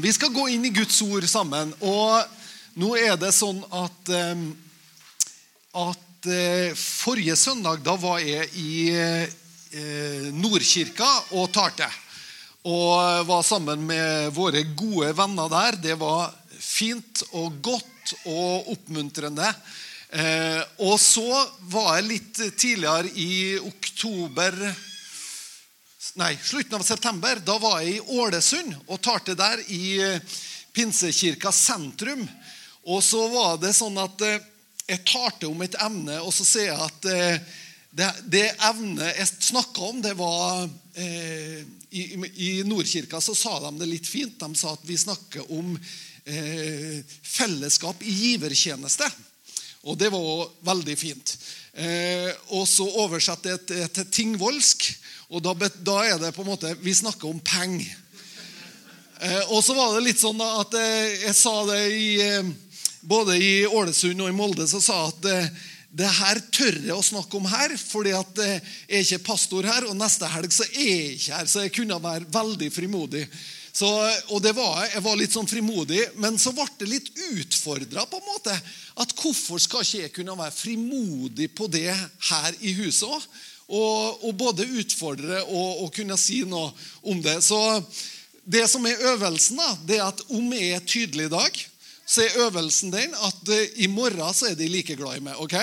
Vi skal gå inn i Guds ord sammen. Og nå er det sånn at, eh, at eh, Forrige søndag da var jeg i eh, Nordkirka og talte. Og var sammen med våre gode venner der. Det var fint og godt og oppmuntrende. Og så var jeg litt tidligere i oktober nei, slutten av september. Da var jeg i Ålesund og talte der i eh, Pinsekirka sentrum. Og så var det sånn at eh, jeg talte om et emne, og så sier jeg at eh, det, det evnet jeg snakka om, det var eh, i, I Nordkirka så sa de det litt fint. De sa at vi snakker om eh, fellesskap i givertjeneste. Og det var veldig fint. Eh, og så oversatte jeg det til tingvollsk. Og da, da, er det på en måte Vi snakker om penger. Eh, og så var det litt sånn at eh, jeg sa det i, eh, både i Ålesund og i Molde, så sa jeg at eh, det her tør jeg å snakke om her, fordi at eh, jeg er ikke pastor her, og neste helg så er jeg ikke her, så jeg kunne være veldig frimodig. Så, og det var, Jeg var litt sånn frimodig, men så ble det litt utfordra. på en måte, at Hvorfor skal ikke jeg kunne være frimodig på det her i huset òg? Og, og både utfordre og, og, kunne si noe om det. Så det som er øvelsen, da, det er at om jeg er tydelig i dag, så er øvelsen den at uh, i morgen så er de like glad i meg. ok?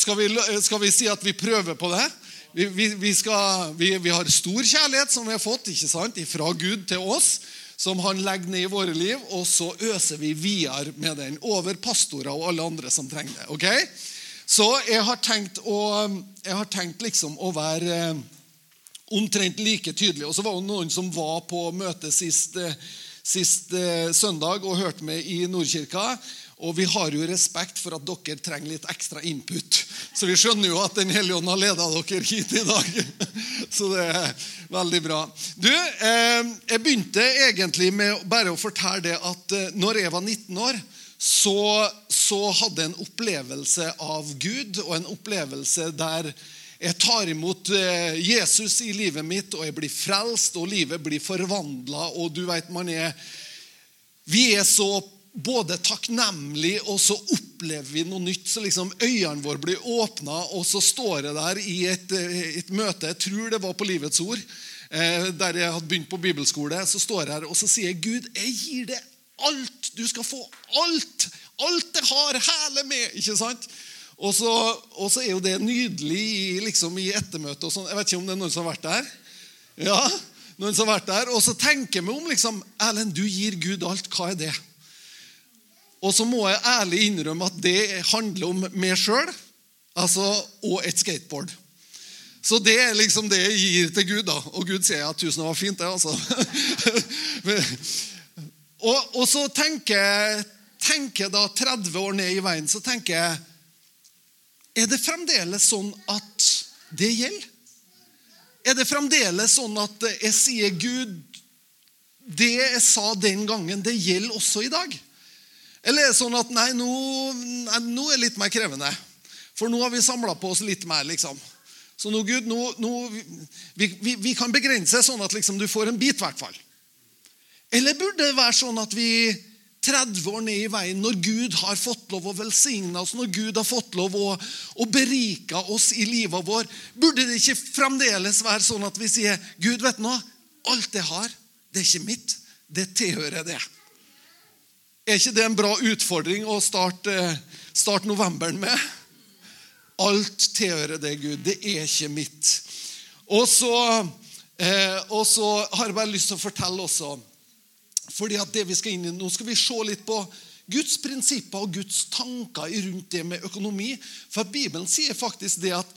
Skal vi, skal vi si at vi prøver på det? Vi, vi, vi, skal, vi, har stor kjærlighet som vi har fått ikke sant? fra Gud til oss, som han legger ned i våre liv, og så øser vi videre med den over pastorer og alle andre som trenger det. ok? Så jeg har tenkt, å, jeg har tenkt liksom å være eh, omtrent like tydelig. Og så var det noen som var på møtet sist, eh, sist eh, søndag og hørte meg i Nordkirka. Og vi har jo respekt for at dere trenger litt ekstra input. Så vi skjønner jo at Den hellige ånd har leda dere hit i dag. Så det er veldig bra. Du, Jeg begynte egentlig med bare å fortelle det at når jeg var 19 år, så, så hadde jeg en opplevelse av Gud, og en opplevelse der jeg tar imot eh, Jesus i livet mitt, og jeg blir frelst, og livet blir forvandla. Og du vet, man er Vi er så både takknemlige, og så opplever vi noe nytt. Så liksom øynene våre blir åpna, og så står jeg der i et, eh, et, møte, jeg tror det var på Livets Ord, eh, der jeg hadde begynt på bibelskole. Så står jeg her og så sier jeg, Gud, jeg gir det alt. Du skal få alt. Alt det har, hele med. ikke sant? Og så, og så er jo det nydelig liksom, i ettermøtet. og sånn. Jeg vet ikke om det er noen som har vært der? Ja, noen som har vært der. Og så tenker vi om liksom, Erlend, du gir Gud alt. Hva er det? Og så må jeg ærlig innrømme at det handler om meg sjøl altså, og et skateboard. Så det er liksom det jeg gir til Gud. da. Og Gud sier at tusen var fint, det. altså. Og, og så tenker, jeg da 30 år ned i veien så tenker jeg Er det fremdeles sånn at det gjelder? Er det fremdeles sånn at jeg sier Gud, det jeg sa den gangen, det gjelder også i dag? Eller er det sånn at nei, nå, nei, nå er det litt mer krevende? For nå har vi samla på oss litt mer, liksom. Så nå, Gud, nå, nå vi, vi, vi, kan begrense sånn at liksom, du får en bit, i hvert fall. Eller burde det være sånn at vi 30 år ned i veien, når Gud har fått lov å velsigne oss, når Gud har fått lov å, å berike oss i livet vår, burde det ikke fremdeles være sånn at vi sier Gud, vet du noe, alt jeg har, det er ikke mitt. Det tilhører det. Er ikke det en bra utfordring å starte, starte novemberen med? Alt tilhører det, Gud. Det er ikke mitt. Og så, eh, og så har jeg bare lyst til å fortelle også fordi at det vi skal inn i Nå skal vi se litt på Guds prinsipper og Guds tanker rundt det med økonomi. For Bibelen sier faktisk det at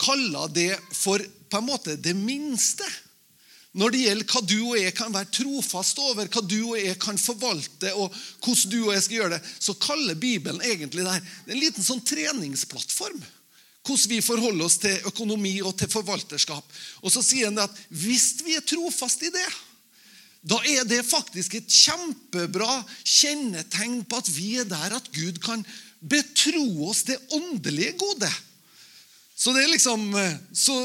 kaller det for på en måte det minste. Når det gjelder hva du og jeg kan være trofast over, hva du og jeg kan forvalte, og hvordan du og jeg skal gjøre det, så kaller Bibelen egentlig det her en liten sånn treningsplattform. Hvordan vi forholder oss til økonomi og til forvalterskap. Og så sier han at hvis vi er trofast i det, da er det faktisk et kjempebra kjennetegn på at vi er der at Gud kan betro oss det åndelige gode. Så det er liksom så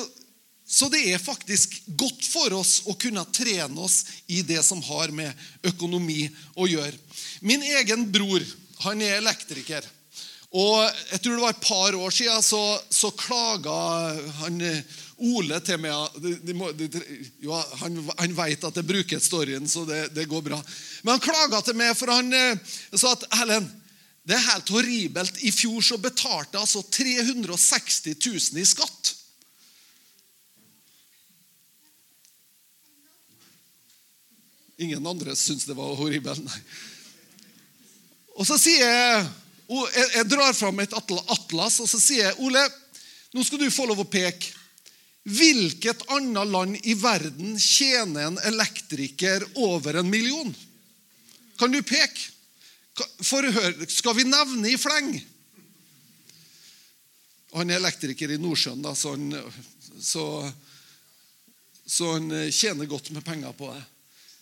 Så det er faktisk godt for oss å kunne trene oss i det som har med økonomi å gjøre. Min egen bror han er elektriker. Og jeg tror det var et par år siden så, så klaga han Ole til meg de, de må, de, jo, Han, han vet at jeg bruker storyen, så det, det, går bra. Men han klaga til meg, for han eh, sa at Helen, det er helt horribelt. I fjor så betalte jeg altså 360 000 i skatt. Ingen andre syns det var horribelt, nei. Og så sier jeg Jeg drar fram et atlas, og så sier jeg, Ole, nå skal du få lov å peke. Hvilket annet land i verden tjener en elektriker over en million? Kan du peke? For hør, Skal vi nevne i fleng? Han er elektriker i Nordsjøen, da, så, han, så, så han tjener godt med penger på det.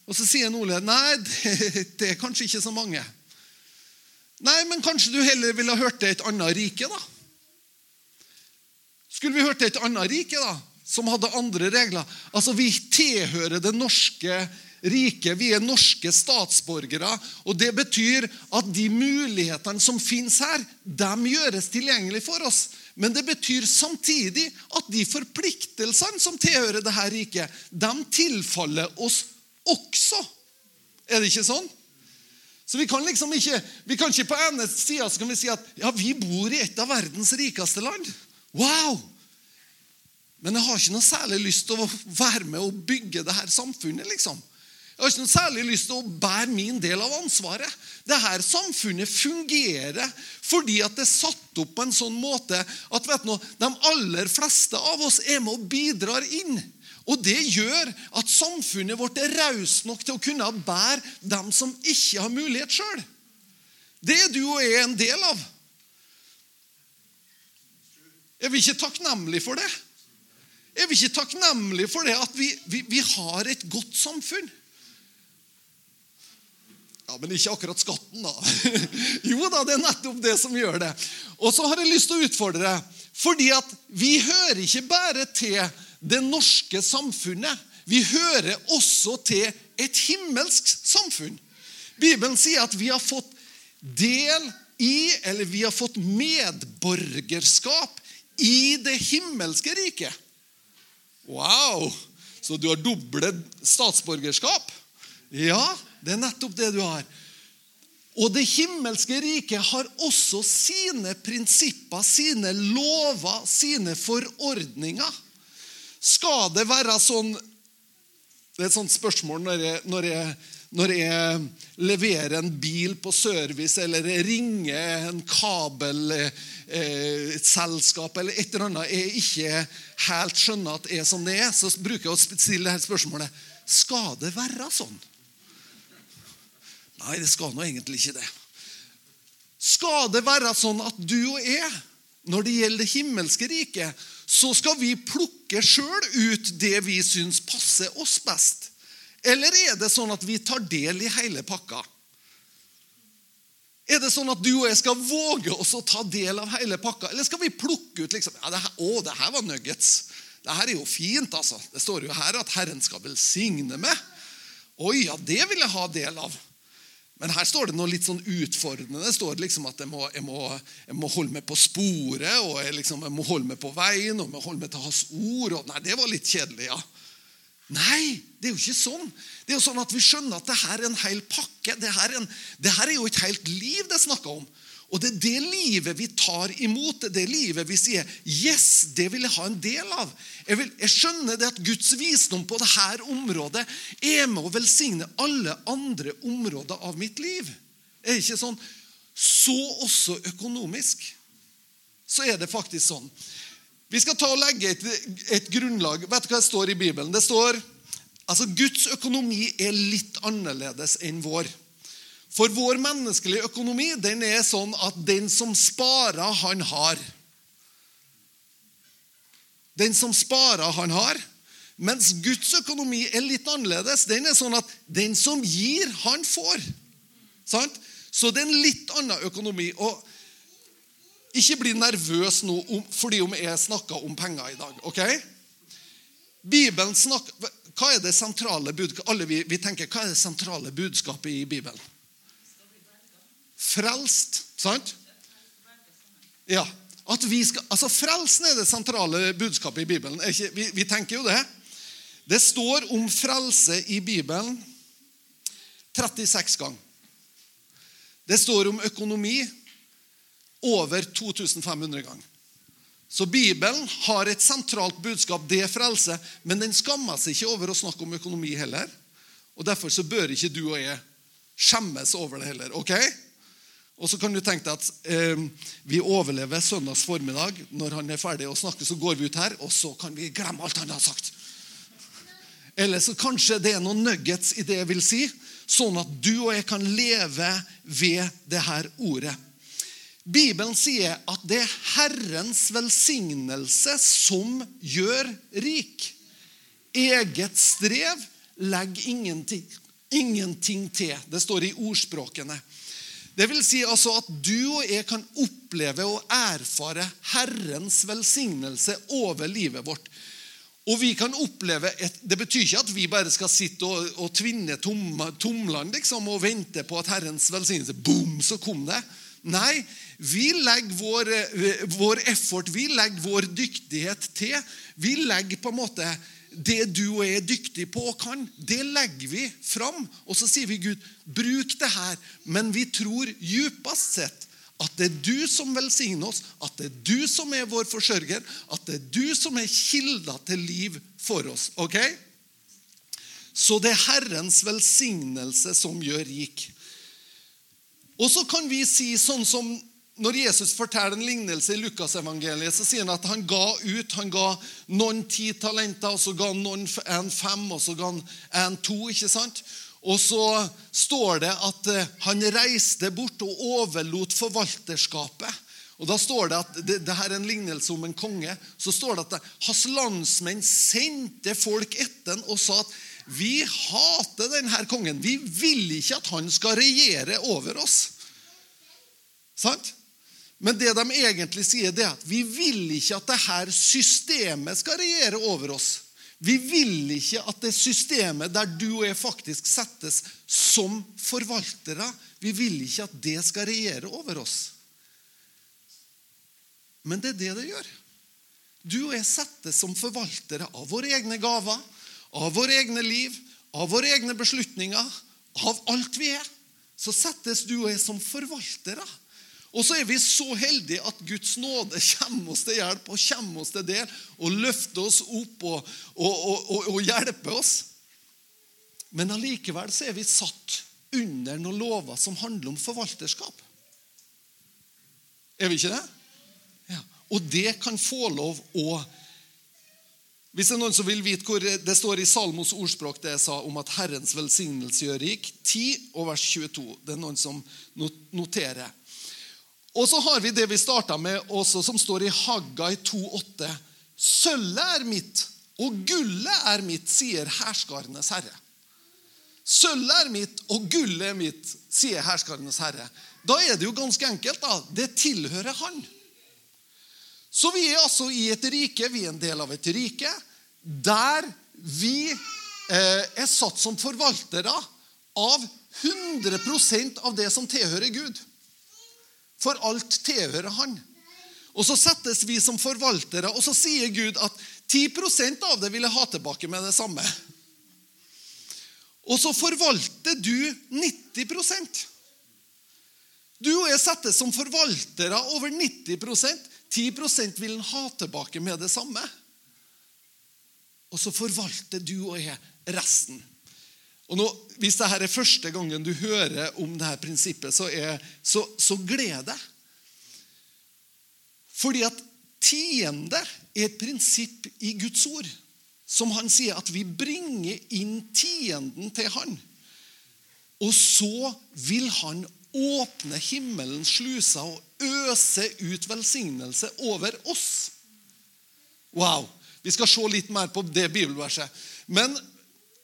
Og Så sier Ole nei, det, det, er kanskje ikke så mange. Nei, men kanskje du heller ville hørt til et annet rike, da? Skulle vi hørt til et annet rike, da, som hadde andre regler? Altså, Vi tilhører det norske riket. Vi er norske statsborgere. og Det betyr at de mulighetene som finnes her, de gjøres tilgjengelig for oss. Men det betyr samtidig at de forpliktelsene som tilhører dette riket, de tilfaller oss også. Er det ikke sånn? Så Vi kan liksom ikke vi kan ikke på ene sida si at ja, vi bor i et av verdens rikeste land. Wow! Men jeg har ikke noe særlig lyst til å være med og bygge det her samfunnet. liksom. Jeg har ikke noe særlig lyst til å bære min del av ansvaret. Dette samfunnet fungerer fordi at det er satt opp på en sånn måte at vet du, de aller fleste av oss er med og bidrar inn. Og Det gjør at samfunnet vårt er raust nok til å kunne bære dem som ikke har mulighet sjøl. Det er du og jeg en del av. Er vi ikke takknemlige for det? Er vi ikke takknemlige for det at vi, vi, vi har et godt samfunn? Ja, Men ikke akkurat skatten, da. jo da, det er nettopp det som gjør det. Og så har jeg lyst til å utfordre deg. Fordi at vi hører ikke bare til det norske samfunnet. Vi hører også til et himmelsk samfunn. Bibelen sier at vi har fått del i, eller vi har fått medborgerskap i det himmelske riket. Wow! Så du har doble statsborgerskap? Ja, det er nettopp det du har. Og det himmelske riket har også sine prinsipper, sine lover, sine forordninger. Skal det være sånn Det er et sånt spørsmål når jeg, når jeg, når jeg leverer en bil på service eller ringer en kabelselskap selskap eller et eller annet jeg ikke helt skjønner at er som det er, så bruker jeg å stille dette spørsmålet Skal det være sånn? Nei, det skal nå egentlig ikke det. Skal det være sånn at du og jeg, når det gjelder det himmelske riket, så skal vi plukke sjøl ut det vi syns passer oss best? Eller er det sånn at vi tar del i hele pakka? Er det sånn at du og jeg skal våge oss å ta del av hele pakka? Eller skal vi plukke ut liksom, ja, det her, Å, det her var nuggets. Det her er jo fint, altså. Det står jo her at Herren skal velsigne meg. Oi, ja, det vil jeg ha del av. Men her står det noe litt sånn utfordrende. Det står liksom at jeg må, jeg må, jeg må holde meg på sporet, og jeg, liksom, jeg, må holde meg på veien, og jeg må holde meg til hans ord. Og, nei, det var litt kjedelig, ja. Nei, det er jo ikke sånn. Det er jo sånn at Vi skjønner at det her er en hel pakke. Det her er, en, det her er jo et helt liv det er snakka om. Og det er det livet vi tar imot, det er det livet vi sier Yes, det vil jeg ha en del av. Jeg, vil, jeg skjønner det at Guds visdom på dette området er med å velsigne alle andre områder av mitt liv. Det Er ikke sånn? Så også økonomisk. Så er det faktisk sånn. Vi skal ta og legge et, et grunnlag. Vet du hva det står i Bibelen? Det står altså Guds økonomi er litt annerledes enn vår. For vår menneskelige økonomi den er sånn at den som sparer, han har. Den som sparer, han har. Mens Guds økonomi er litt annerledes. Den er sånn at den som gir, han får. Sant? Så det er en litt annen økonomi. Og ikke bli nervøs nå fordi om jeg snakker om penger i dag. ok? Bibelen snakker, Hva er det sentrale budskapet? Alle vi, vi tenker, hva er det sentrale budskapet i Bibelen? Frelst. Sant? Ja. At vi skal, altså Frelsen er det sentrale budskapet i Bibelen. Ikke, vi, vi tenker jo det. Det står om frelse i Bibelen 36 ganger. Det står om økonomi over 2500 ganger. Så Bibelen har et sentralt budskap, det er frelse, men den skammer seg ikke over å snakke om økonomi heller. Og Derfor så bør ikke du og jeg skjemmes over det heller. ok? Og så kan du tenke deg at eh, vi overlever søndags formiddag. Når han er ferdig å snakke, så går vi ut her, og så kan vi glemme alt han har sagt. Eller så kanskje det er noen nuggets i det jeg vil si, sånn at du og jeg kan leve ved det her ordet. Bibelen sier at det er Herrens velsignelse som gjør rik. Eget strev legger ingenting, ingenting til. Det står i ordspråkene. Det vil si altså at du og jeg kan oppleve og erfare Herrens velsignelse over livet vårt. Og vi kan oppleve et, Det betyr ikke at vi bare skal sitte og, og tvinne tom, tomlene liksom, og vente på at Herrens velsignelse Boom, så kom det. Nei, vi legger vår, vår, effort, vi legger vår dyktighet til. Vi legger på en måte det du og jeg er dyktig på og kan, det legger vi fram. Og så sier vi, Gud, bruk det her. Men vi tror djupest sett at det er du som velsigner oss, at det er du som er vår forsørger, at det er du som er kilda til liv for oss. ok? Så det er Herrens velsignelse som gjør rik. Og så kan vi si sånn som når Jesus forteller en lignelse i Lukasevangeliet, så sier han at han ga ut. Han ga noen ti talenter, og så ga noen en fem, og så ga han en to. ikke sant? Og så står det at eh, han reiste bort og overlot forvalterskapet. Og da står Det at det, det her er en lignelse om en konge. Så står det at hans landsmenn sendte folk etter og sa at vi hater denne kongen. Vi vil ikke at han skal regjere over oss. Sant? Men det de egentlig sier, det er at vi vil ikke at dette systemet skal regjere over oss. Vi vil ikke at det systemet der du og jeg faktisk settes som forvaltere, vi vil ikke at det skal regjere over oss. Men det er det det gjør. Du og jeg settes som forvaltere av våre egne gaver, av våre egne liv, av våre egne beslutninger, av alt vi er. Så settes du og jeg som forvaltere. Og så er vi så heldige at Guds nåde kommer oss til hjelp og kommer oss til del og løfter oss opp og, og, og, og hjelper oss. Men allikevel så er vi satt under noen lover som handler om forvalterskap. Er vi ikke det? Ja. Og det kan få lov å Hvis det er noen som vil vite hvor det står i Salmos ordspråk det jeg sa om at Herrens velsignelse gjør rik, 10 og vers 22. Det er noen som noterer. Og så har vi det vi starta med, også, som står i Haggai 2,8. Sølvet er mitt, og gullet er mitt, sier herskarenes herre. Sølvet er mitt, og gullet er mitt, sier herskarenes herre. Da er det jo ganske enkelt. da. Det tilhører han. Så vi er altså i et rike, vi er en del av et rike, der vi eh, er satt som forvaltere av 100% av det som tilhører Gud. For alt tilhører han. Og så settes vi som forvaltere, og så sier Gud at 10% av det vil jeg ha tilbake med det samme. Og så forvalter du 90% Du og jeg settes som forvaltere over 90% 10% vil han ha tilbake med det samme. Og så forvalter du og jeg resten. Og nå, Hvis dette er første gangen du hører om dette prinsippet, så, er, så, så gled deg. Fordi at tiende er et prinsipp i Guds ord som han sier at vi bringer inn tienden til han. Og så vil han åpne himmelens sluser og øse ut velsignelse over oss. Wow! Vi skal se litt mer på det bibelverset. Men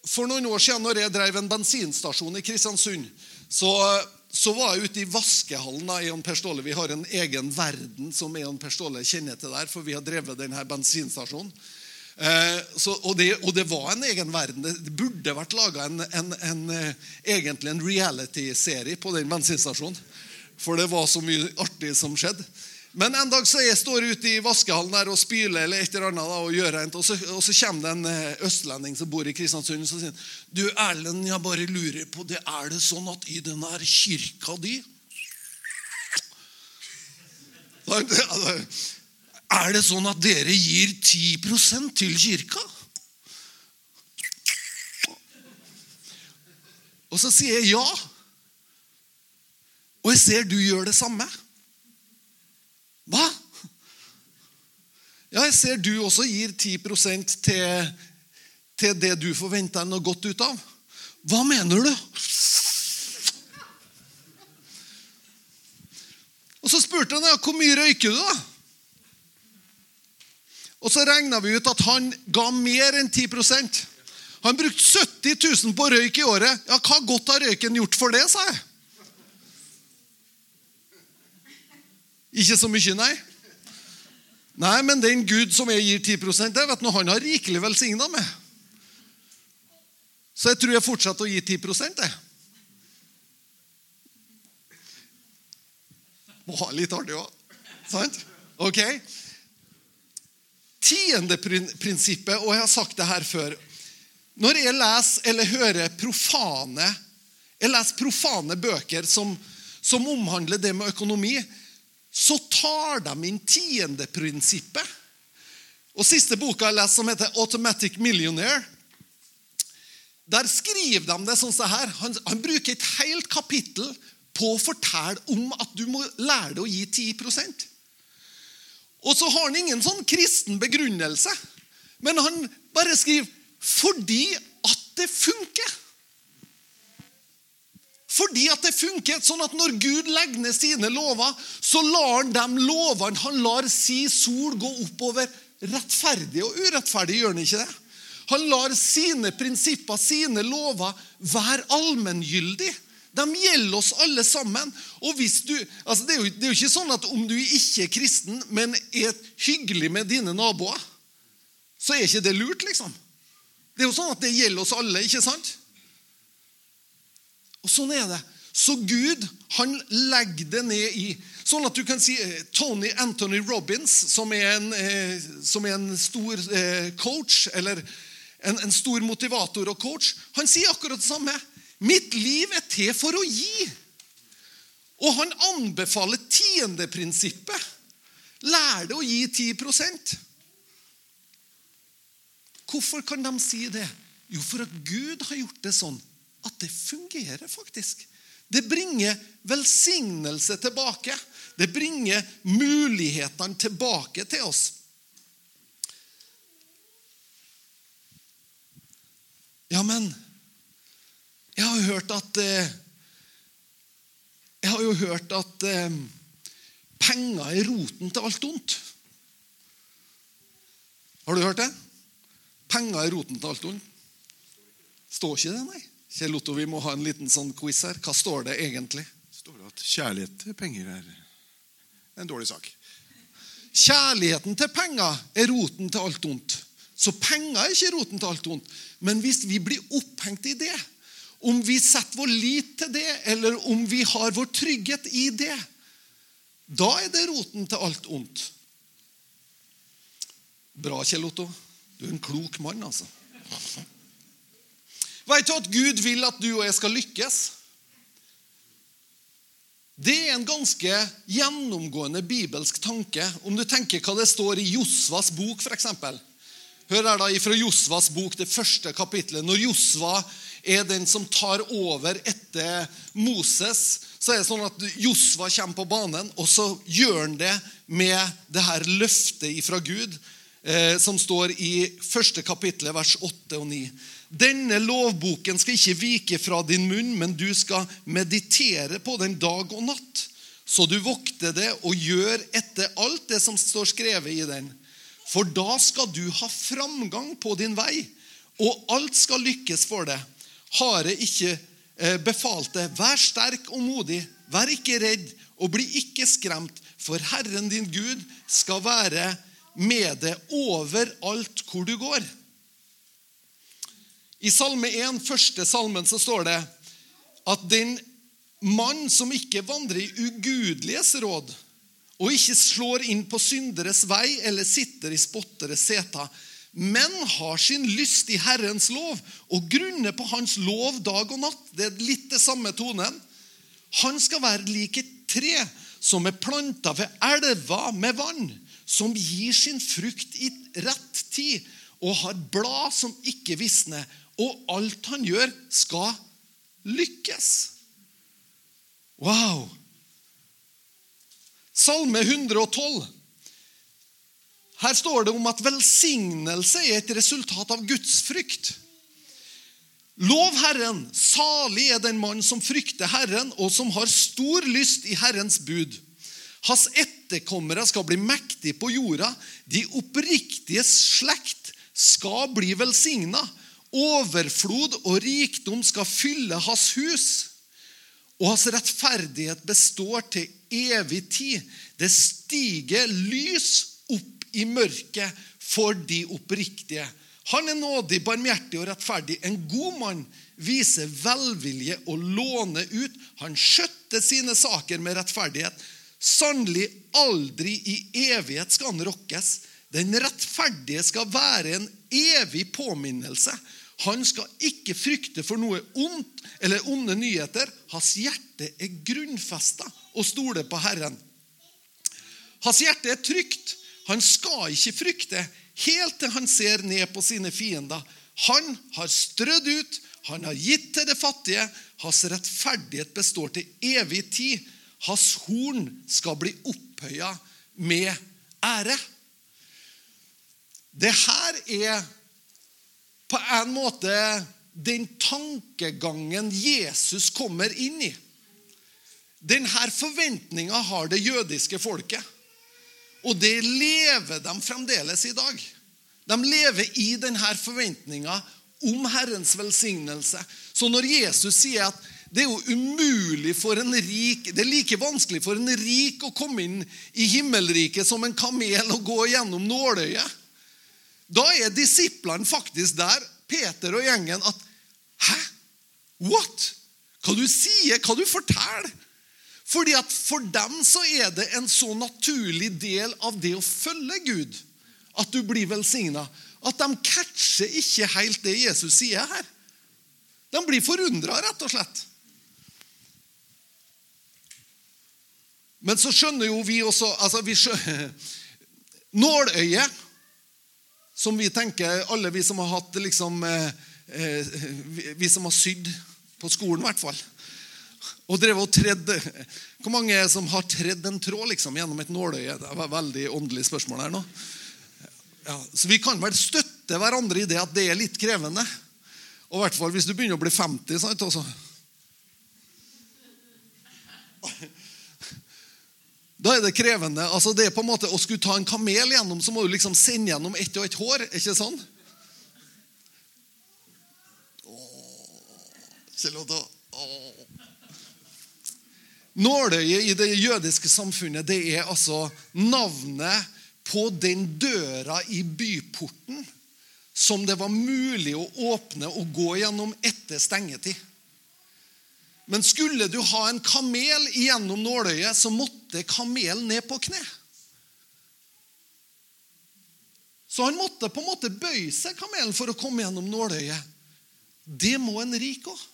for noen år siden når jeg drev en bensinstasjon i Kristiansund, så, så var jeg ute i vaskehallen av Eon Per Ståle. Vi har en egen verden som Eon Per Ståle kjenner til der, for vi har drevet denne bensinstasjonen. Eh, så, og, det, og, det, var en egen verden. Det burde vært laga en, en, en, eh, egentlig en reality-serie på den bensinstasjonen. For det var så mye artig som skjedde. Men en dag så jeg står ute i vaskehallen der og spyler eller et eller annet da, og gjør rent, og så, og så kommer det en eh, østlending som bor i Kristiansund og sier du Erlend, jeg bare lurer på, det er det sånn at i den her kirka di Er det sånn at dere gir 10% til kirka? Og så sier jeg ja. Og jeg ser du gjør det samme. Hva? Ja, jeg ser du også gir 10 til, til det du forventer noe godt ut av. Hva mener du? Og Så spurte han ja, hvor mye røyker du, da? Og så regna vi ut at han ga mer enn 10% Han brukte 70 000 på røyk i året. Ja, Hva godt har røyken gjort for det, sa jeg. Ikke så mye, nei. Nei, men den Gud som jeg gir 10% det vet du, han har rikelig velsigna meg. Så jeg tror jeg fortsetter å gi 10 jeg. Må ha litt artig òg. Sant? Ok? Tiendeprinsippet, og jeg har sagt det her før Når jeg leser eller hører profane jeg leser profane bøker som, som omhandler det med økonomi, så tar de inn tiendeprinsippet. Og Siste boka jeg leste, som heter 'Automatic Millionaire', der skriver de det sånn her. Han, han bruker et helt kapittel på å fortelle om at du må lære deg å gi 10% og så har han ingen sånn kristen begrunnelse. Men han bare skriver 'fordi at det funker'. Fordi at det funker. Sånn at når Gud legger ned sine lover, så lar han dem lovene Han lar si sol gå oppover rettferdig og urettferdig. Gjør han ikke det? Han lar sine prinsipper, sine lover, være allmenngyldige. De gjelder oss alle sammen. Og du, altså det, er jo, det, er jo, ikke sånn at om du ikke er kristen, men er hyggelig med dine naboer, så er ikke det lurt, liksom. Det er jo sånn at det gjelder oss alle, ikke sant? Og sånn er det. Så Gud han legger det ned i Sånn at du kan si eh, Tony Anthony Robins, som er en, eh, som er en stor eh, coach, eller en, en stor motivator og coach, han sier akkurat det samme. Mitt liv er til for å gi. Og han anbefaler tiendeprinsippet. Lær det å gi 10% Hvorfor kan de si det? Jo, for at Gud har gjort det sånn at det fungerer faktisk. Det bringer velsignelse tilbake. Det bringer mulighetene tilbake til oss. Ja, men jeg har jo hørt at eh, Jeg har jo hørt at eh, penger er roten til alt ondt. Har du hørt det? Penger er roten til alt ondt. Står ikke det, nei? Kjell Otto, vi må ha en liten sånn quiz her. Hva står det egentlig? Det står at kjærlighet til penger er en dårlig sak. Kjærligheten til penger er roten til alt ondt. Så penger er ikke roten til alt ondt. Men hvis vi blir opphengt i det, om vi setter vår lit til det, eller om vi har vår trygghet i det, da er det roten til alt ondt. Bra, Kjell Otto. Du er en klok mann, altså. Vet du at Gud vil at du og jeg skal lykkes? Det er en ganske gjennomgående bibelsk tanke. Om du tenker hva det står i Josvas bok, f.eks. Hør her da fra Josvas bok, det første kapitlet. Når Josva er den som tar over etter Moses, så er det sånn at Josva kommer på banen, og så gjør han det med det her løftet fra Gud, eh, som står i første kapittel, vers 8 og 9. Denne lovboken skal ikke vike fra din munn, men du skal meditere på den dag og natt, så du vokter det og gjør etter alt det som står skrevet i den. For da skal du ha framgang på din vei, og alt skal lykkes for deg Hare ikke befalte, befalt det. Vær sterk og modig, vær ikke redd og bli ikke skremt, for Herren din Gud skal være med deg overalt hvor du går. I Salme 1, første salmen, så står det at den mann som ikke vandrer i ugudeliges råd, og ikke slår inn på synderes vei eller sitter i spotteres seter, men har sin lyst i Herrens lov og grunner på Hans lov dag og natt. Det er litt det samme tonen. Han skal være lik et tre som er planta ved elva med vann, som gir sin frukt i rett tid og har blad som ikke visner, og alt han gjør, skal lykkes. Wow! Salme 112. Her står det om at velsignelse er et resultat av Guds frykt. Lov Herren, salig er den mann som frykter Herren, og som har stor lyst i Herrens bud. Hans etterkommere skal bli mektige på jorda. De oppriktiges slekt skal bli velsigna. Overflod og rikdom skal fylle hans hus. Og hans rettferdighet består til evig tid. Det stiger lys opp i mørket for de oppriktige. Han er nådig, barmhjertig og rettferdig. En god mann viser velvilje og låner ut. Han skjøtter sine saker med rettferdighet. Sannelig aldri i evighet skal han rokkes. Den rettferdige skal være en evig påminnelse. Han skal ikke frykte for noe ondt eller onde nyheter. Hans hjerte er grunnfesta og stoler på Herren. Hans hjerte er trygt. Han skal ikke frykte, helt til han ser ned på sine fiender. Han har strødd ut, han har gitt til det fattige. Hans rettferdighet består til evig tid. Hans horn skal bli opphøya med ære. Det her er på en måte den tankegangen Jesus kommer inn i. Denne forventninga har det jødiske folket. Og det lever de fremdeles i dag. De lever i denne forventninga om Herrens velsignelse. Så når Jesus sier at det er jo umulig for en rik Det er like vanskelig for en rik å komme inn i himmelriket som en kamel å gå gjennom nåløyet. Da er disiplene faktisk der, Peter og gjengen, at Hæ? What? Hva du sier? Hva du forteller? Fordi at For dem så er det en så naturlig del av det å følge Gud at du blir velsigna, at de catcher ikke helt det Jesus sier her. De blir forundra, rett og slett. Men så skjønner jo vi også altså vi skjønner, Nåløyet, som vi tenker, alle vi som har hatt liksom, eh, Vi som har sydd på skolen, i hvert fall. Og drevet og tredde, Hvor mange er som har tredd en tråd liksom, gjennom et nåløye? Det var veldig åndelig spørsmål her nå. Ja, så Vi kan vel støtte hverandre i det at det er litt krevende. Og i hvert fall hvis du begynner å bli 50. Sant, også. Da er det krevende. Altså det er på en måte Å skulle ta en kamel gjennom, så må du liksom sende gjennom ett og ett hår. ikke sånn? Nåløyet i det jødiske samfunnet det er altså navnet på den døra i byporten som det var mulig å åpne og gå gjennom etter stengetid. Men skulle du ha en kamel gjennom nåløyet, så måtte kamelen ned på kne. Så han måtte på en måte bøye seg, kamelen, for å komme gjennom nåløyet. Det må en rik òg.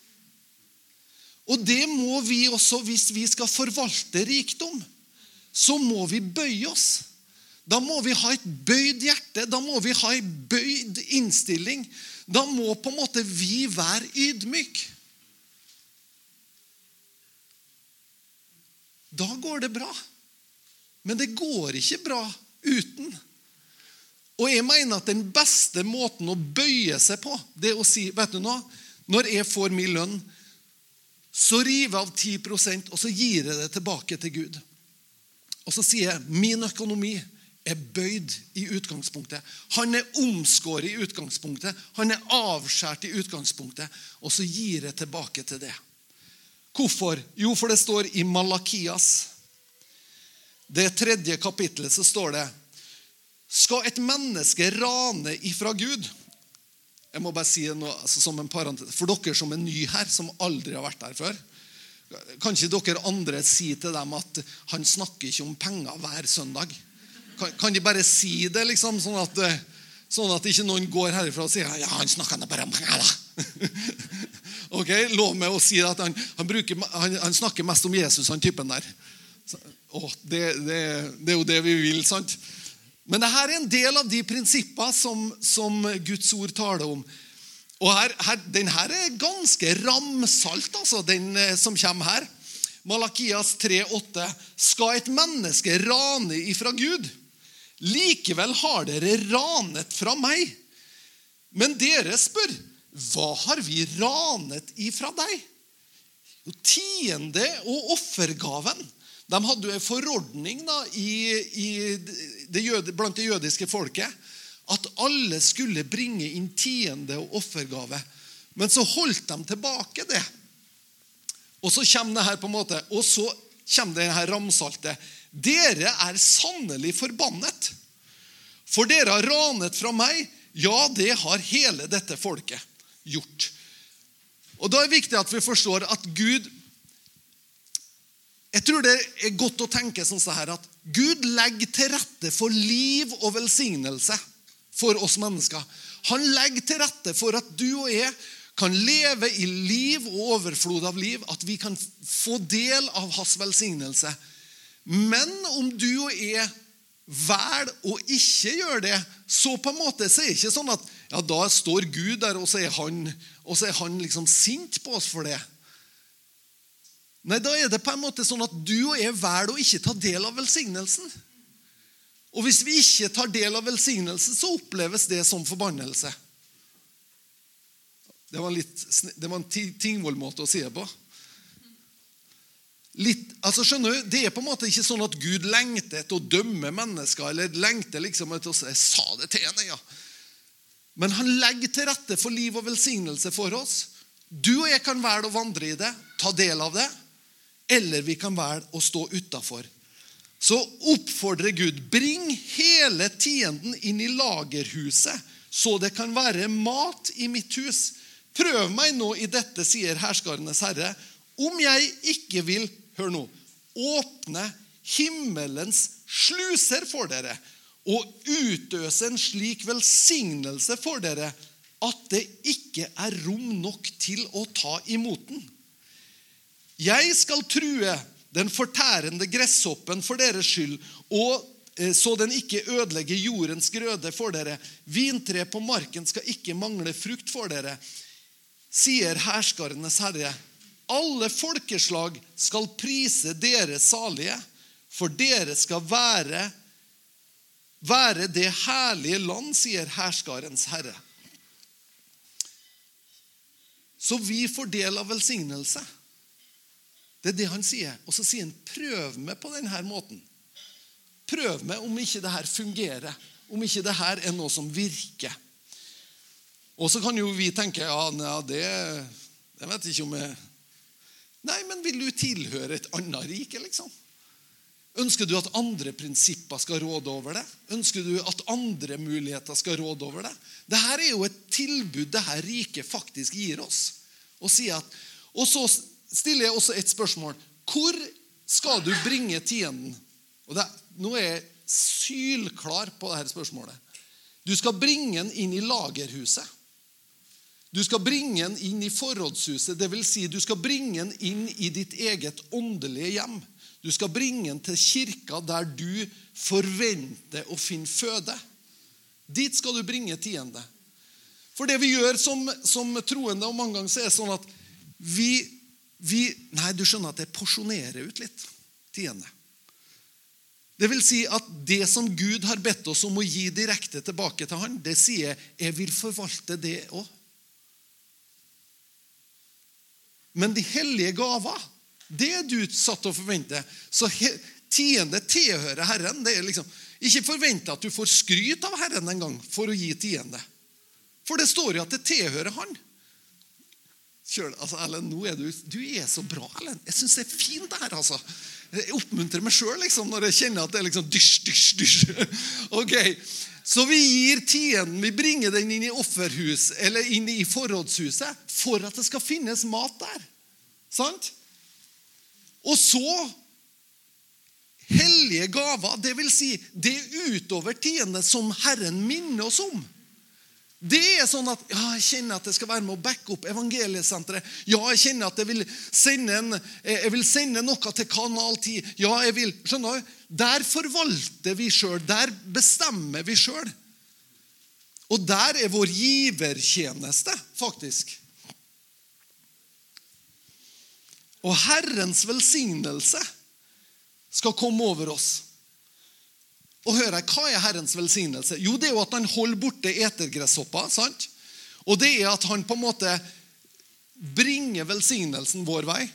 Og det må vi også hvis vi skal forvalte rikdom. Så må vi bøye oss. Da må vi ha et bøyd hjerte, da må vi ha en bøyd innstilling. Da må på en måte vi være ydmyke. Da går det bra. Men det går ikke bra uten. Og jeg mener at den beste måten å bøye seg på, det er å si vet du nå, Når jeg får min lønn, så river jeg av 10% og så gir jeg det tilbake til Gud. Og så sier jeg min økonomi er bøyd i utgangspunktet. Han er omskåret i utgangspunktet. Han er avskåret i utgangspunktet. Og så gir jeg tilbake til det. Hvorfor? Jo, for det står i Malakias. Det tredje kapittelet så står det Skal et menneske rane ifra Gud? Jeg må bare si nå, altså som en parentes. For dere som er nye her, som aldri har vært her før. Kan ikke dere andre si til dem at han snakker ikke om penger hver søndag? Kan, kan de bare si det, liksom, sånn at, sånn at ikke noen går herifra og sier ja, han snakker bare om penger, da. ok, Lov meg å si at han, han, bruker, han, han snakker mest om Jesus, han typen der. Så, å, det, det, det, er jo det vi vil, sant? Men dette er en del av de prinsipper som, som Guds ord taler om. Og her, her, Den her er ganske ramsalt, altså, den eh, som kommer her. Malakias 3,8.: Skal et menneske rane ifra Gud? Likevel har dere ranet fra meg. Men dere spør, hva har vi ranet ifra deg? Jo, tiende og offergaven. De hadde jo en forordning da, i, i det jøde, blant det jødiske folket at alle skulle bringe inn tiende og offergave. Men så holdt de tilbake det. Og så kommer det her på en måte, og så kommer det her ramsalte. Dere er sannelig forbannet. For dere har ranet fra meg. Ja, det har hele dette folket gjort. Og Da er det viktig at vi forstår at Gud jeg tror det er godt å tenke sånn her at Gud legger til rette for liv og velsignelse for oss mennesker. Han legger til rette for at du og jeg kan leve i liv og overflod av liv. At vi kan få del av hans velsignelse. Men om du og jeg velger å ikke gjøre det, så på en måte så er det ikke sånn at ja, da står Gud der, og så er han, så er han liksom sint på oss for det. Nei, Da er det på en måte sånn at du og jeg velger å ikke ta del av velsignelsen. Og hvis vi ikke tar del av velsignelsen, så oppleves det som forbannelse. Det var, litt, det var en tingvoll-måte å si det på. Litt, altså skjønner du, Det er på en måte ikke sånn at Gud lengter etter å dømme mennesker. eller lengter liksom etter å Jeg sa det til henne, ja. Men han legger til rette for liv og velsignelse for oss. Du og jeg kan velge å vandre i det, ta del av det eller vi kan velge å stå utafor. Så oppfordrer Gud bring hele tienden inn i lagerhuset, så det kan være mat i mitt hus. Prøv meg nå i dette, sier herskarenes herre, om jeg ikke vil hør nå, åpne himmelens sluser for dere og utøse en slik velsignelse for dere at det ikke er rom nok til å ta imot den. Jeg skal true den fortærende gresshoppen for deres skyld, og eh, så den ikke ødelegger jordens grøde for dere. Vintre på marken skal ikke mangle frukt for dere, sier herskarenes herre. Alle folkeslag skal prise dere salige, for dere skal være, være det herlige land, sier herskarens herre. Så vi får del av velsignelse. Det er det han sier. Og så sier han, 'Prøv meg på denne måten'. Prøv meg om ikke det her fungerer, om ikke det her er noe som virker. Og så kan jo vi tenke ja, nei, det, det vet jeg ikke om jeg Nei, men vil du tilhøre et annet rike, liksom? Ønsker du at andre prinsipper skal råde over det? Ønsker du at andre muligheter skal råde over det? Dette er jo et tilbud dette riket faktisk gir oss. Og, at, og så stiller jeg også et spørsmål. Hvor skal du bringe tienden? Og det, nå er jeg sylklar på dette spørsmålet. Du skal bringe den inn i lagerhuset. Du skal bringe den inn i forrådshuset, dvs. Si du skal bringe den inn i ditt eget åndelige hjem. Du skal bringe den til kirka der du forventer å finne føde. Dit skal du bringe tiende. For det vi gjør som, som troende, og mange ganger så er det sånn at vi vi, Nei, du skjønner at det porsjonerer ut litt tiende. Det vil si at det som Gud har bedt oss om å gi direkte tilbake til han, det sier jeg, vil forvalte det òg. Men de hellige gaver, det er du satt til å forvente. Så tiende tilhører Herren. Det er liksom, Ikke forvente at du får skryt av Herren en gang for å gi tiende. For det står jo at det tilhører Han. Kjør, altså, Ellen, nå er du, du er så bra, Ellen. Jeg syns det er fint, det her. altså. Jeg oppmuntrer meg sjøl liksom, når jeg kjenner at det er liksom dysj, dysj, dysj. Ok, Så vi gir tienden, vi bringer den inn i offerhus, eller inn i forrådshuset for at det skal finnes mat der. Sant? Og så hellige gaver, dvs. Si det utover tiende som Herren minner oss om. Det er sånn at ja, jeg kjenner at jeg skal være med å backe opp evangeliesenteret. Ja, jeg kjenner at jeg vil sende, en, eh, jeg vil sende noe til Kanal 10. Ja, jeg vil, skjønner du? Der forvalter vi sjøl. Der bestemmer vi sjøl. Og der er vår givertjeneste, faktisk. Og Herrens velsignelse skal komme over oss. Og hør her, Hva er Herrens velsignelse? Jo, det er jo at han holder borte etergresshopper. sant? Og det er at han på en måte bringer velsignelsen vår vei.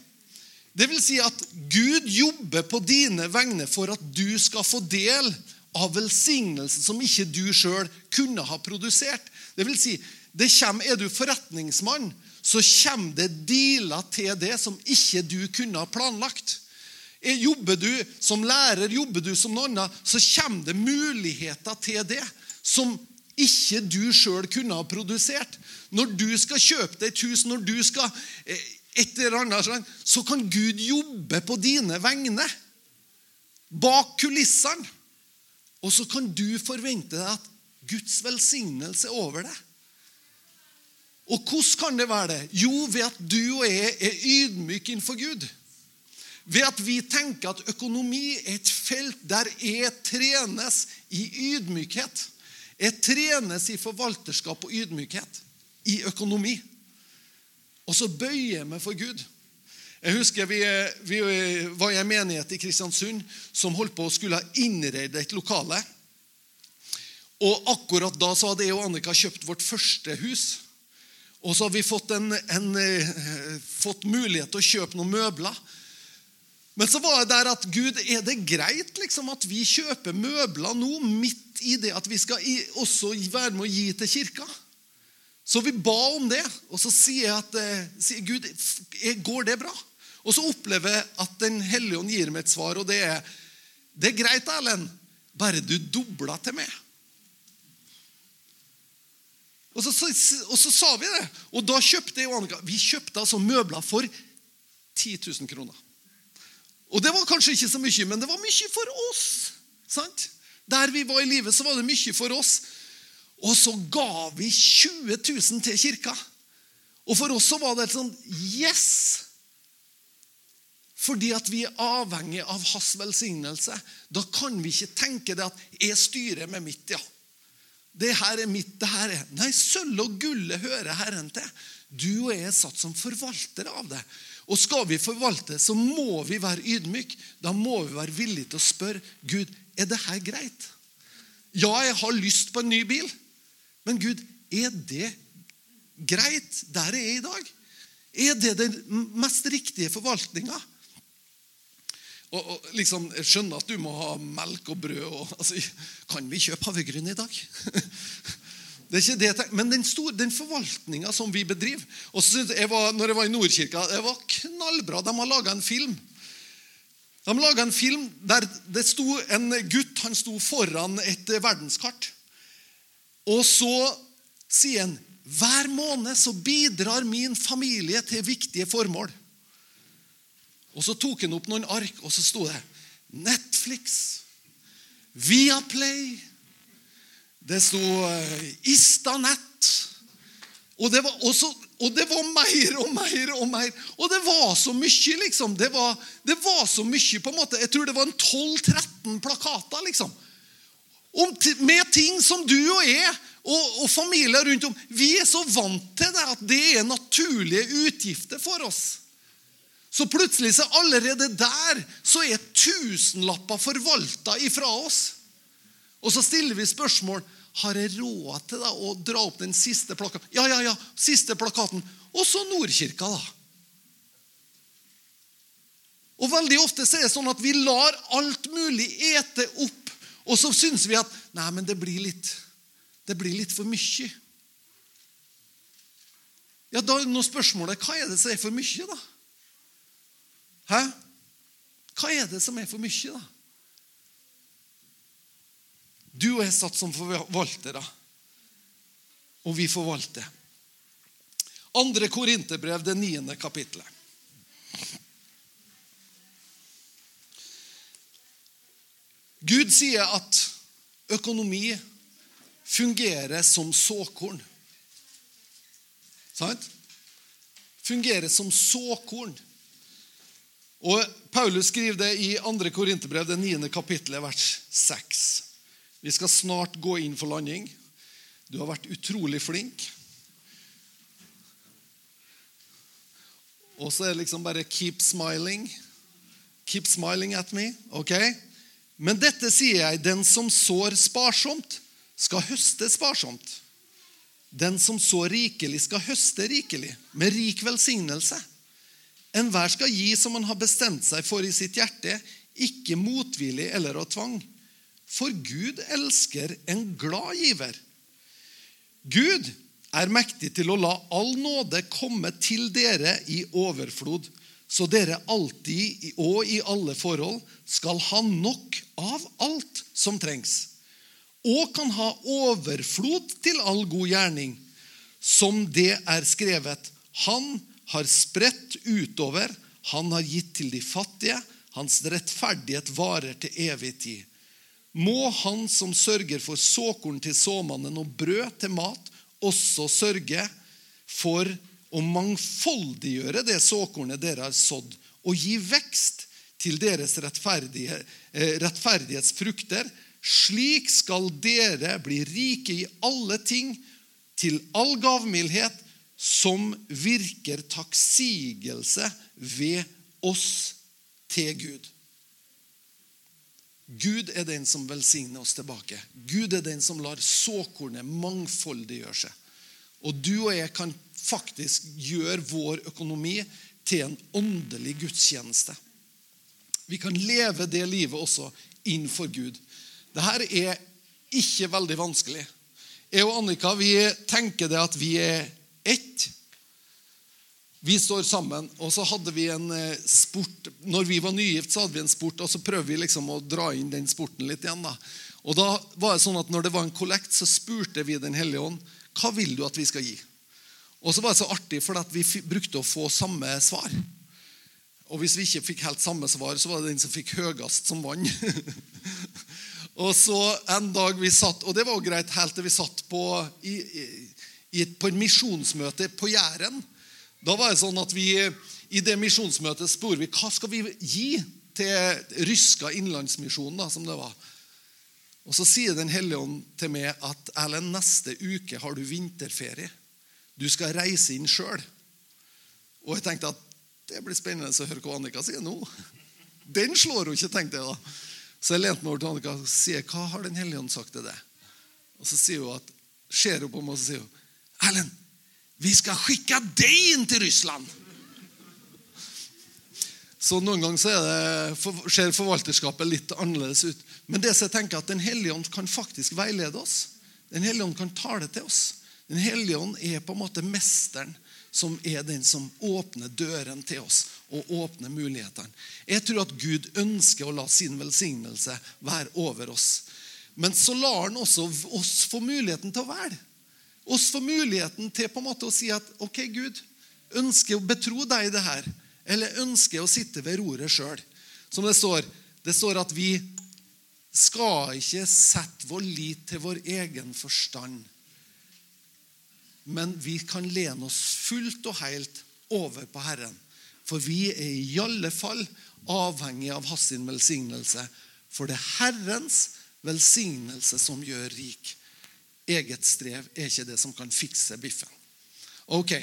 Det vil si at Gud jobber på dine vegne for at du skal få del av velsignelsen som ikke du sjøl kunne ha produsert. Det vil si, det kommer, Er du forretningsmann, så kommer det dealer til det som ikke du kunne ha planlagt. Jobber du som lærer, jobber du som noe annet, så kommer det muligheter til det som ikke du sjøl kunne ha produsert. Når du skal kjøpe deg et hus, når du skal eh, et eller annet, så kan Gud jobbe på dine vegne. Bak kulissene. Og så kan du forvente deg at Guds velsignelse er over deg. Og hvordan kan det være det? Jo, ved at du og jeg er ydmyke innenfor Gud. Ved at vi tenker at økonomi er et felt der jeg trenes i ydmykhet. Jeg trenes i forvalterskap og ydmykhet. I økonomi. Og så bøyer jeg meg for Gud. Jeg husker vi, vi var i en menighet i Kristiansund som holdt på å skulle innrede et lokale. Og akkurat da så hadde jeg og Annika kjøpt vårt første hus. Og så har vi fått, en, en, eh, fått mulighet til å kjøpe noen møbler. Men så var det der at Gud, er det greit liksom at vi kjøper møbler nå, midt i det at vi skal også være med å gi til kirka? Så vi ba om det, og så sier jeg at eh, sier Gud, går det bra? Og så opplever jeg at Den hellige ånd gir meg et svar, og det er det er greit, Erlend, bare du dobler til meg. Og så, så, og så, sa vi det. Og da kjøpte jeg og Annika Vi kjøpte altså møbler for 10 000 kroner. Og det var kanskje ikke så mye, men det var mye for oss. sant? Der vi var i livet, så var det mye for oss. Og så ga vi 20 000 til kirka. Og for oss så var det et sånn Yes! Fordi at vi er avhengig av hans velsignelse. Da kan vi ikke tenke det at 'jeg styrer med mitt', ja. Det her er mitt, det her er Nei, sølv og gullet hører Herren til. Du og jeg er satt som forvaltere av det. Og skal vi forvalte, så må vi være ydmyke. Da må vi være villige til å spørre Gud er det her greit. Ja, jeg har lyst på en ny bil. Men Gud, er det greit der jeg er i dag? Er det den mest riktige forvaltninga? Og, og, liksom, Jeg skjønner at du må ha melk og brød. Og, altså, kan vi kjøpe havregryn i dag? Det er ikke det jeg tenker, Men den, store, den forvaltninga som vi bedriver og så jeg var, når jeg var i Nordkirka, det var knallbra. De har laga en film. De laga en film der det sto en gutt han sto foran et verdenskart. Og så sier han hver måned så bidrar min familie til viktige formål. Og Så tok han opp noen ark, og så sto det Netflix, Viaplay Det sto uh, Istanett. Og det, var også, og det var mer og mer og mer. Og det var så mye, liksom. Det var, det var så mye, på en måte. Jeg tror det var en 12-13 plakater, liksom. Om, med ting som du og jeg og, og familier rundt om Vi er så vant til det at det er naturlige utgifter for oss. Så plutselig så allerede der så er tusenlapper forvalta ifra oss. Og så stiller vi spørsmål har jeg råd til da, å dra opp den siste plakaten. Ja, ja, ja, siste plakaten. Og så Nordkirka, da. Og Veldig ofte så er det sånn at vi lar alt mulig ete opp, og så syns vi at nei, men det blir litt, det blir litt for mye. Ja, Da er nå spørsmålet hva er det som er for mye, da? Hæ? Hva er det som er for mye, da? Du og jeg satt som forvaltere, og vi forvalter. Andre Korinterbrev, det niende kapittelet. Gud sier at økonomi fungerer som såkorn. Sant? Fungerer som såkorn. Og Paulus skriver det i 2. Korinterbrev, det 9. kapittelet, vers 6. Vi skal snart gå inn for landing. Du har vært utrolig flink. Og så er det liksom bare 'keep smiling'. Keep smiling at me. ok? Men dette sier jeg, den som sår sparsomt, skal høste sparsomt. Den som sår rikelig, skal høste rikelig, med rik velsignelse. Enhver skal gi som han har bestemt seg for i sitt hjerte, ikke motvillig eller av tvang. For Gud elsker en glad giver. Gud er mektig til å la all nåde komme til dere i overflod, så dere alltid og i alle forhold skal ha nok av alt som trengs, og kan ha overflod til all god gjerning, som det er skrevet. Han har spredt utover, han har gitt til de fattige, hans rettferdighet varer til evig tid. Må han som sørger for såkorn til såmannen og brød til mat, også sørge for å mangfoldiggjøre det såkornet dere har sådd, og gi vekst til deres rettferdige, eh, rettferdighetsfrukter. Slik skal dere bli rike i alle ting, til all gavmildhet, som virker takksigelse ved oss til Gud. Gud er den som velsigner oss tilbake. Gud er den som lar såkornet mangfoldiggjøre seg. Og du og jeg kan faktisk gjøre vår økonomi til en åndelig gudstjeneste. Vi kan leve det livet også innenfor Gud. Dette er ikke veldig vanskelig. Jeg og Annika vi tenker det at vi er ett. Vi står sammen, og så hadde vi en eh, sport Når vi var nygift, så hadde vi en sport, og så prøvde vi liksom å dra inn den sporten litt igjen. da. Og da var det sånn at Når det var en kollekt, så spurte vi Den hellige ånd hva vil du at vi skal gi. Og så var det så artig, for vi brukte å få samme svar. Og hvis vi ikke fikk helt samme svar, så var det den som fikk høyest, som vant. og så en dag vi satt, og det var jo greit helt til vi satt på, i, i, på et misjonsmøte på Jæren. Da var det sånn at vi i det misjonsmøtet spurte vi hva skal vi gi til Ryska innlandsmisjon, da, som det var. Og Så sier Den hellige ånd til meg at Erlend, neste uke har du vinterferie. Du skal reise inn sjøl. Og jeg tenkte at det blir spennende å høre hva Annika sier nå. Den slår hun ikke, tenkte jeg da. Så jeg lente meg over til Annika og sier, hva har Den hellige ånd sagt til deg? Og Så sier hun at, ser hun på meg og sier hun, Erlend, vi skal skikke deg inn til Russland. Så noen ganger så det, ser forvalterskapet litt annerledes ut. Men det som jeg tenker at Den hellige ånd kan faktisk veilede oss. Den hellige ånd kan tale til oss. Den hellige ånd er på en måte mesteren som er den som åpner døren til oss og åpner mulighetene. Jeg tror at Gud ønsker å la sin velsignelse være over oss. Men så lar han også oss få muligheten til å velge oss får muligheten til på en måte å si at ok, Gud, ønsker å betro deg det her, eller ønsker å sitte ved roret sjøl. Som det står, det står at vi skal ikke sette vår lit til vår egen forstand. Men vi kan lene oss fullt og helt over på Herren. For vi er i alle fall avhengig av hans velsignelse. For det er Herrens velsignelse som gjør rik. Eget strev er ikke det som kan fikse biffen. Ok.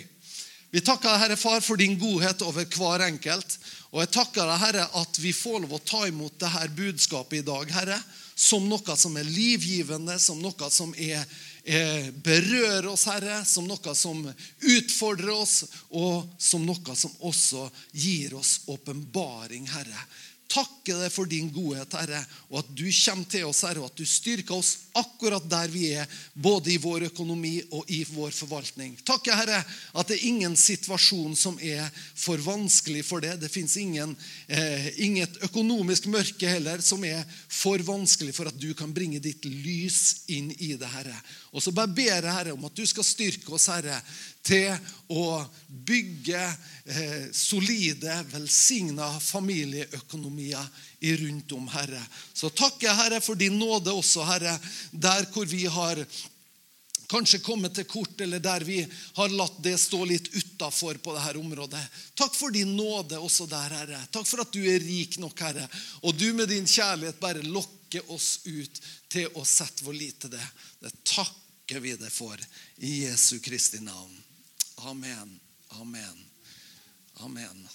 Vi takker Herre Far, for din godhet over hver enkelt. Og jeg takker deg, Herre, at vi får lov å ta imot dette budskapet i dag, Herre, som noe som er livgivende, som noe som er, er, berører oss, Herre, som noe som utfordrer oss, og som noe som også gir oss åpenbaring, Herre, takker deg for din godhet, Herre, og at du kommer til oss, Herre, og at du styrker oss akkurat der vi er, både i vår økonomi og i vår forvaltning. Takker, Herre, at det er ingen situasjon som er for vanskelig for det. Det fins eh, inget økonomisk mørke heller som er for vanskelig for at du kan bringe ditt lys inn i det, Herre. Og så bare ber jeg, Herre, om at du skal styrke oss, Herre, til å bygge eh, solide, velsigna familieøkonomier rundt om, Herre. Så takker jeg, Herre, for din nåde også, Herre, der hvor vi har kanskje kommet til kort, eller der vi har latt det stå litt utafor på dette området. Takk for din nåde også der, Herre. Takk for at du er rik nok, Herre. Og du med din kjærlighet bare lokker oss ut til å sette vår lit til det. Det takker vi deg for i Jesu Kristi navn. Amen. Amen. Amen.